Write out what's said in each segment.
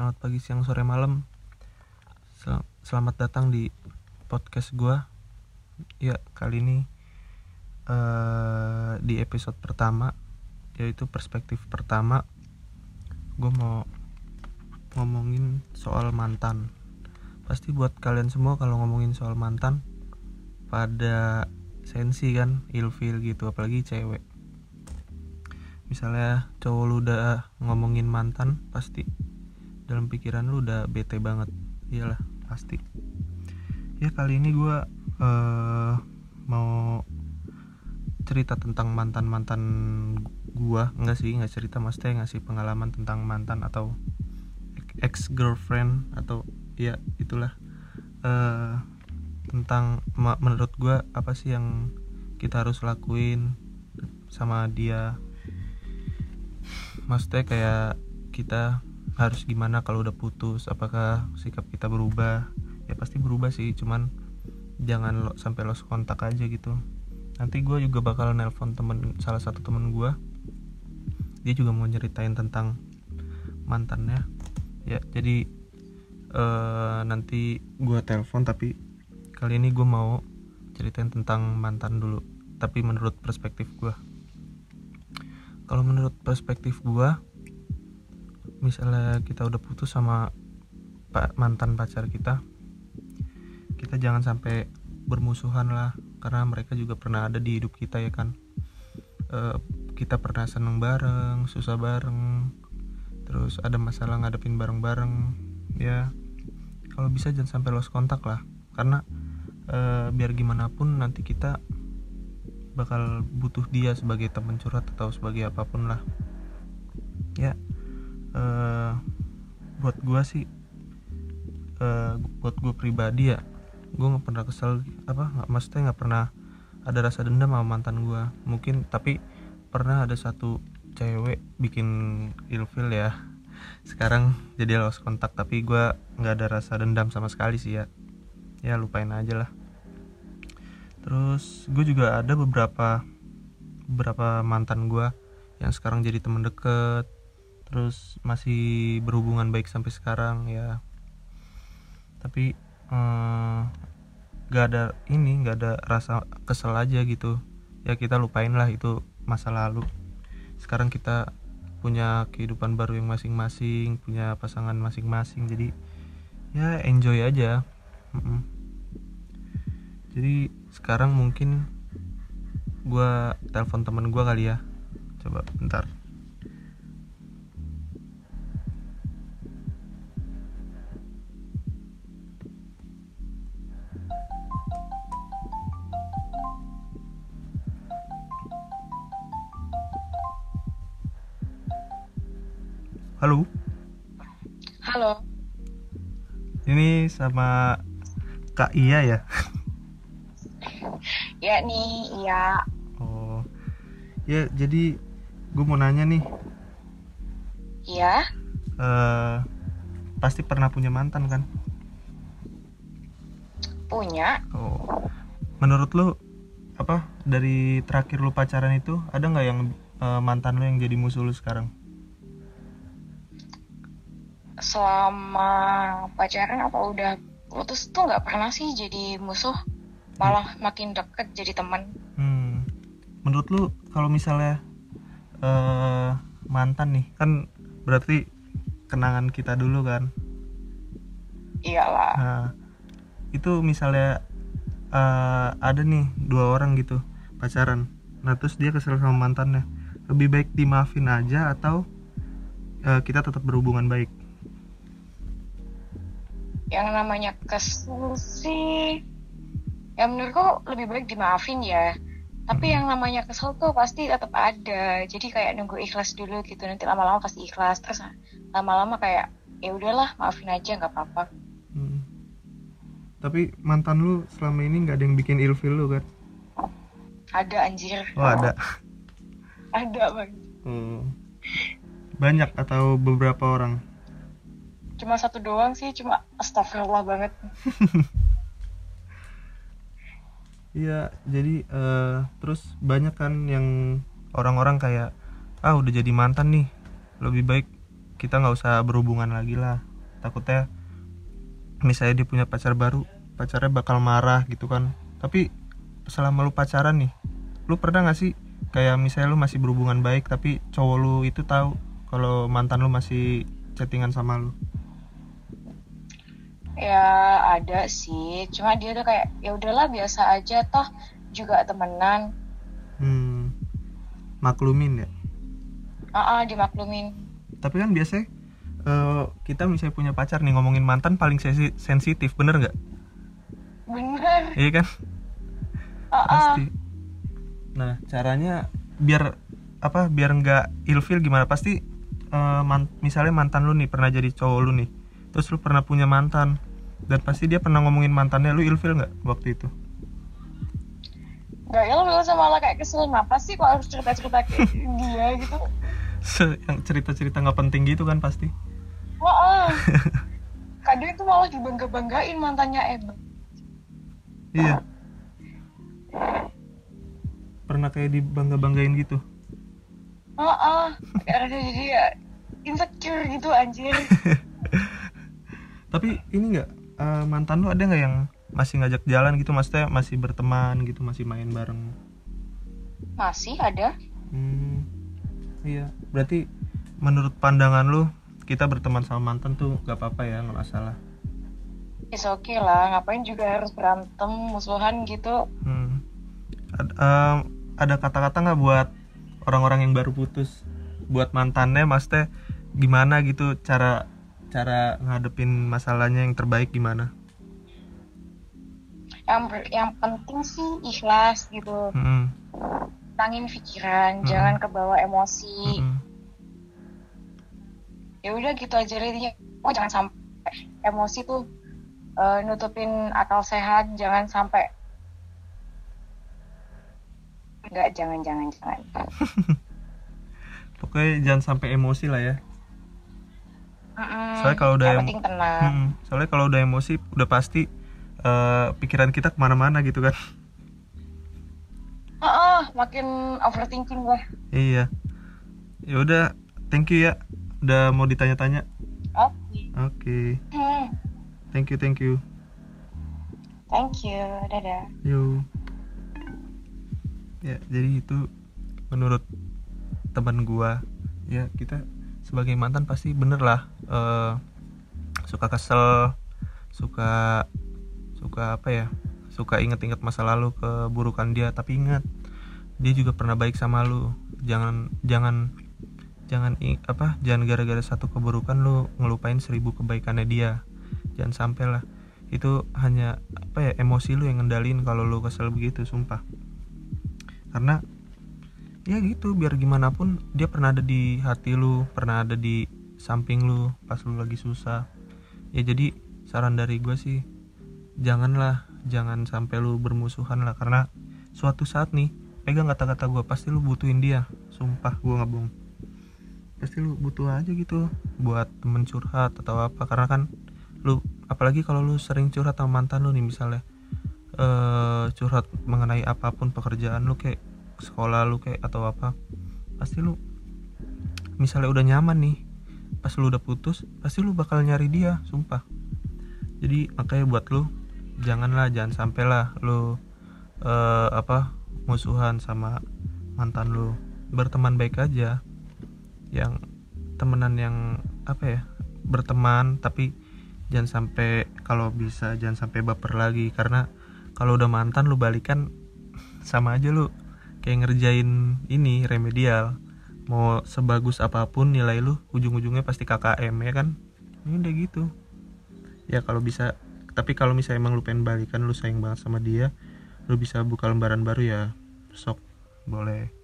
selamat pagi, siang, sore, malam. Sel- selamat datang di podcast gua. Ya, kali ini eh di episode pertama yaitu perspektif pertama gue mau ngomongin soal mantan. Pasti buat kalian semua kalau ngomongin soal mantan pada sensi kan, ilfil gitu, apalagi cewek misalnya cowok lu udah ngomongin mantan pasti dalam pikiran lu udah bete banget. Iyalah pasti. Ya kali ini gue eh mau cerita tentang mantan mantan gua. Enggak sih nggak cerita maksudnya ngasih pengalaman tentang mantan atau ex girlfriend atau ya itulah. Eh tentang menurut gua apa sih yang kita harus lakuin sama dia? Maksudnya kayak kita harus gimana kalau udah putus? Apakah sikap kita berubah? Ya pasti berubah sih cuman jangan lo, sampai lost kontak aja gitu. Nanti gue juga bakal nelpon temen salah satu temen gue dia juga mau nyeritain tentang mantannya. Ya jadi eh nanti gue telepon tapi kali ini gue mau ceritain tentang mantan dulu tapi menurut perspektif gue kalau menurut perspektif gua misalnya kita udah putus sama pak mantan pacar kita kita jangan sampai bermusuhan lah karena mereka juga pernah ada di hidup kita ya kan? Eh, kita pernah seneng bareng susah bareng terus ada masalah ngadepin bareng-bareng ya. Kalau bisa jangan sampai lost kontak lah karena eh, biar gimana pun nanti kita bakal butuh dia sebagai teman curhat atau sebagai apa pun lah. Ya eh buat gua sih eh buat gue pribadi ya gue nggak pernah kesel apa nggak maksudnya nggak pernah ada rasa dendam sama mantan gua. Mungkin tapi pernah ada satu cewek bikin ilfil ya. Sekarang jadi lost kontak tapi gua nggak ada rasa dendam sama sekali sih ya. Ya lupain aja lah. Terus gue juga ada beberapa beberapa mantan gue yang sekarang jadi temen deket terus masih berhubungan baik sampai sekarang ya. Tapi eh, gak ada ini gak ada rasa kesel aja gitu. Ya kita lupain lah itu masa lalu. Sekarang kita punya kehidupan baru yang masing-masing punya pasangan masing-masing. Jadi ya enjoy aja. Mm-mm. jadi sekarang mungkin gua telepon temen gua kali ya. Coba bentar halo? Halo, ini sama kak Iya ya? Ya nih, iya. oh. Ya jadi gue mau nanya nih. Iya, eh pasti pernah punya mantan kan? Punya. Oh, menurut lu apa dari terakhir lu pacaran itu ada nggak yang eh, mantan lu yang jadi musuh lu sekarang? Selama pacaran apa udah putus tuh nggak pernah sih jadi musuh. Malah makin deket jadi teman. Hmm, menurut lu kalau misalnya eh mantan nih kan berarti kenangan kita dulu kan? Iyalah. Nah, itu misalnya eh, ada nih dua orang gitu pacaran, nah terus dia kesel sama mantannya, lebih baik dimaafin aja atau eh, kita tetap berhubungan baik? Yang namanya kesel sih, ya menurutku lebih baik dimaafin ya. Tapi Hmm. yang namanya kesel tuh pasti tetap ada. Jadi kayak nunggu ikhlas dulu gitu. Nanti lama-lama pasti ikhlas. Terus lama-lama kayak ya udahlah maafin aja nggak apa-apa. Hmm. Tapi mantan lu selama ini nggak ada yang bikin ilfil lu kan? Ada anjir. Oh ada. Ada bang. Hmm. Banyak atau beberapa orang? Cuma satu doang sih, cuma astagfirullah banget. Iya, jadi eh, terus banyak kan yang orang-orang kayak ah udah jadi mantan nih, lebih baik kita nggak usah berhubungan lagi lah. Takutnya misalnya dia punya pacar baru pacarnya bakal marah gitu kan. Tapi selama lu pacaran nih lu pernah gak sih kayak misalnya lu masih berhubungan baik tapi cowok lu itu tahu kalau mantan lu masih chattingan sama lu ya ada sih. Cuma dia tuh kayak ya udahlah biasa aja toh juga temenan. Hmm. Maklumin ya? Ah dimaklumin. Tapi kan biasanya eh, kita misalnya punya pacar nih ngomongin mantan paling sensi- sensitif bener nggak? Bener. Iya kan? Ah pasti. Nah caranya biar apa biar nggak ilfil gimana? Pasti eh, man- misalnya mantan lu nih pernah jadi cowok lu nih terus lu pernah punya mantan? Dan pasti dia pernah ngomongin mantannya. Lu ilfil nggak waktu itu? Nggak ilmu sama malah kayak kesel. Kenapa sih kok harus cerita cerita kayak dia gitu? Se- yang cerita-cerita nggak penting gitu kan pasti. Wah, kadang itu malah dibangga banggain mantannya emang iya. Pernah kayak dibangga banggain gitu? Ah ah kayak rasa jadi ya insecure gitu anjir tapi ini nggak eh, mantan lu ada nggak yang masih ngajak jalan gitu maksudnya masih berteman gitu masih main bareng masih ada Hmm, iya. Berarti menurut pandangan lu kita berteman sama mantan tuh gak apa-apa ya, nggak masalah. Is oke lah, ngapain juga harus berantem, musuhan gitu. Hmm. Ad- em, ada kata-kata nggak buat orang-orang yang baru putus, buat mantannya, maksudnya gimana gitu cara cara ngadepin masalahnya yang terbaik gimana? Yang ber- yang penting sih ikhlas gitu. Hmm, Tangin pikiran, Hmm. jangan kebawa emosi. hmm, Ya udah gitu aja intinya. Oh jangan sampai emosi tuh eh, nutupin akal sehat, jangan sampai Enggak, jangan, jangan, jangan. Pokoknya jangan sampai emosi lah ya. Mm-mm. Soalnya kalau udah yang penting tenang. Hmm, soalnya kalau udah emosi udah pasti eh, pikiran kita ke mana-mana gitu kan. Ah, ah, makin overthinking gue. Iya. Ya udah, thank you ya. Udah mau ditanya-tanya. Oke. Oke. Hmm, Thank you, thank you. thank you. Dadah. Yo. Ya, jadi itu menurut teman gua ya kita sebagai mantan pasti bener lah eh, suka kesel, suka suka apa ya? Suka inget-inget masa lalu keburukan dia, tapi ingat dia juga pernah baik sama lu. Jangan jangan jangan apa? Jangan gara-gara satu keburukan lu ngelupain seribu kebaikannya dia. Jangan sampai lah itu hanya apa ya emosi lu yang ngendalin kalau lu kesel begitu sumpah karena ya gitu biar gimana pun dia pernah ada di hati lu pernah ada di samping lu pas lu lagi susah. Ya jadi saran dari gue sih janganlah jangan sampai lu bermusuhan lah. Karena suatu saat nih pegang kata-kata gue pasti lu butuhin dia. Sumpah gue nggak bohong pasti lu butuh aja gitu buat temen curhat atau apa. Karena kan lu apalagi kalau lu sering curhat sama mantan lu nih misalnya. Eh curhat mengenai apa pun pekerjaan lu kayak sekolah lu kayak atau apa pasti lu misalnya udah nyaman nih pas lu udah putus pasti lu bakal nyari dia sumpah. Jadi makanya buat lu janganlah jangan sampai lah lu eh apa musuhan sama mantan lu. Berteman baik aja yang temenan yang apa ya berteman tapi jangan sampai kalau bisa jangan sampai baper lagi. Karena kalau udah mantan lu balikan sama aja lu kayak ngerjain ini remedial. Mau sebagus apa pun nilai lu ujung-ujungnya pasti KKM ya kan? Ini udah gitu. Ya kalau bisa tapi kalau misalnya emang lu pengen balikan lu sayang banget sama dia lu bisa buka lembaran baru ya. Sok boleh.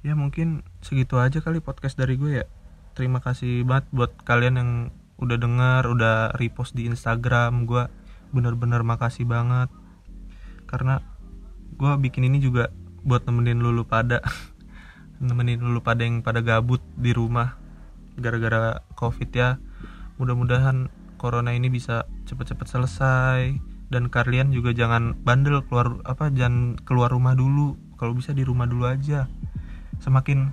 Ya mungkin segitu aja kali podcast dari gue ya. Terima kasih banget buat kalian yang udah denger udah repost di Instagram. Gue bener-bener makasih banget. Karena gue bikin ini juga buat nemenin lulu pada. Nemenin lulu pada yang pada gabut di rumah gara-gara covid ya. Mudah-mudahan corona ini bisa cepet-cepet selesai. Dan kalian juga jangan bandel keluar apa jangan keluar rumah dulu. Kalau bisa di rumah dulu aja. Semakin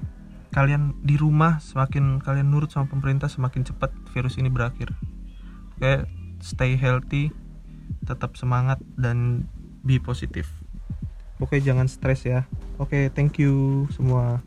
kalian di rumah semakin kalian nurut sama pemerintah semakin cepat virus ini berakhir. Oke stay healthy tetap semangat dan be positif oke jangan stres ya. Oke thank you semua